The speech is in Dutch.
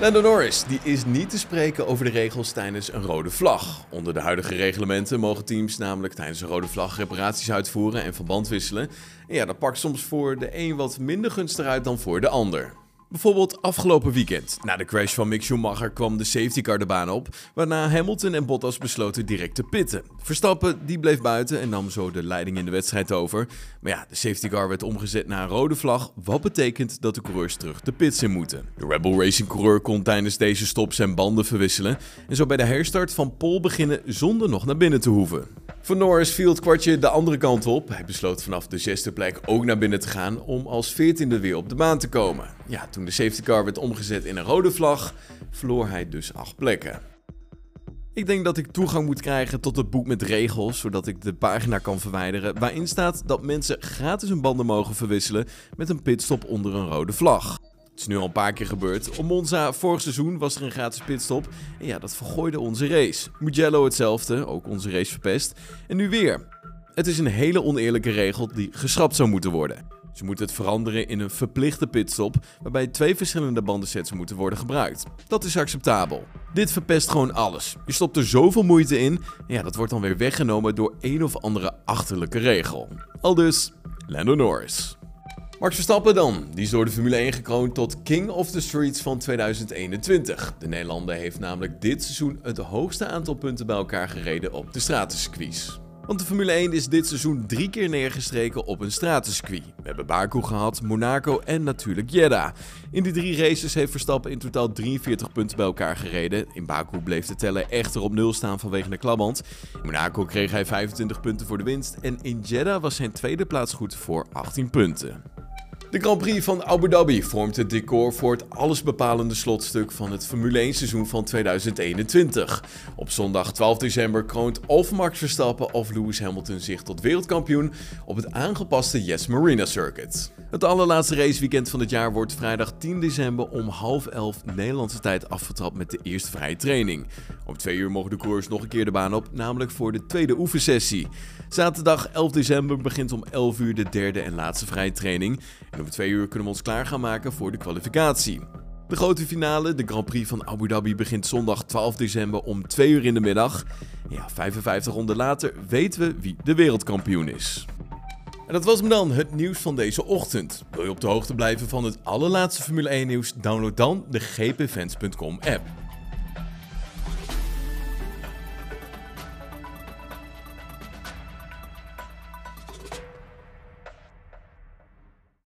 Lando Norris die is niet te spreken over de regels tijdens een rode vlag. Onder de huidige reglementen mogen teams namelijk tijdens een rode vlag reparaties uitvoeren en verband wisselen. En ja, dat pakt soms voor de een wat minder gunstig uit dan voor de ander. Bijvoorbeeld afgelopen weekend. Na de crash van Mick Schumacher kwam de safety car de baan op, waarna Hamilton en Bottas besloten direct te pitten. Verstappen die bleef buiten en nam zo de leiding in de wedstrijd over. Maar ja, de safety car werd omgezet naar een rode vlag, wat betekent dat de coureurs terug de pits in moeten. De Rebel Racing coureur kon tijdens deze stop zijn banden verwisselen en zo bij de herstart van pole beginnen zonder nog naar binnen te hoeven. Voor Norris viel het kwartje de andere kant op. Hij besloot vanaf de zesde plek ook naar binnen te gaan om als veertiende weer op de baan te komen. Ja, toen de safety car werd omgezet in een rode vlag, verloor hij dus acht plekken. Ik denk dat ik toegang moet krijgen tot het boek met regels, zodat ik de pagina kan verwijderen waarin staat dat mensen gratis hun banden mogen verwisselen met een pitstop onder een rode vlag. Het is nu al een paar keer gebeurd. Monza vorig seizoen was er een gratis pitstop. En ja, dat vergooide onze race. Mugello hetzelfde, ook onze race verpest. En nu weer. Het is een hele oneerlijke regel die geschrapt zou moeten worden. Ze moeten het veranderen in een verplichte pitstop, waarbij twee verschillende bandensets moeten worden gebruikt. Dat is acceptabel. Dit verpest gewoon alles. Je stopt er zoveel moeite in, en ja, dat wordt dan weer weggenomen door een of andere achterlijke regel. Al dus, Lando Norris. Max Verstappen dan, die is door de Formule 1 gekroond tot King of the Streets van 2021. De Nederlander heeft namelijk dit seizoen het hoogste aantal punten bij elkaar gereden op de stratencircuits. Want de Formule 1 is dit seizoen drie keer neergestreken op een stratencircuit. We hebben Baku gehad, Monaco en natuurlijk Jeddah. In die drie races heeft Verstappen in totaal 43 punten bij elkaar gereden. In Baku bleef de teller echter op nul staan vanwege de klaband. In Monaco kreeg hij 25 punten voor de winst en in Jeddah was zijn tweede plaats goed voor 18 punten. De Grand Prix van Abu Dhabi vormt het decor voor het allesbepalende slotstuk van het Formule 1 seizoen van 2021. Op zondag 12 december kroont of Max Verstappen of Lewis Hamilton zich tot wereldkampioen op het aangepaste Yes Marina Circuit. Het allerlaatste raceweekend van het jaar wordt vrijdag 10 december om half elf Nederlandse tijd afgetrapt met de eerste vrije training. Om twee uur mogen de coureurs nog een keer de baan op, namelijk voor de tweede oefensessie. Zaterdag 11 december begint om 11 uur de derde en laatste vrije training. En om twee uur kunnen we ons klaar gaan maken voor de kwalificatie. De grote finale, de Grand Prix van Abu Dhabi, begint zondag 12 december om 2 uur in de middag. Ja, 55 ronden later weten we wie de wereldkampioen is. En dat was me dan, het nieuws van deze ochtend. Wil je op de hoogte blijven van het allerlaatste Formule 1 nieuws? Download dan de gpfans.com app.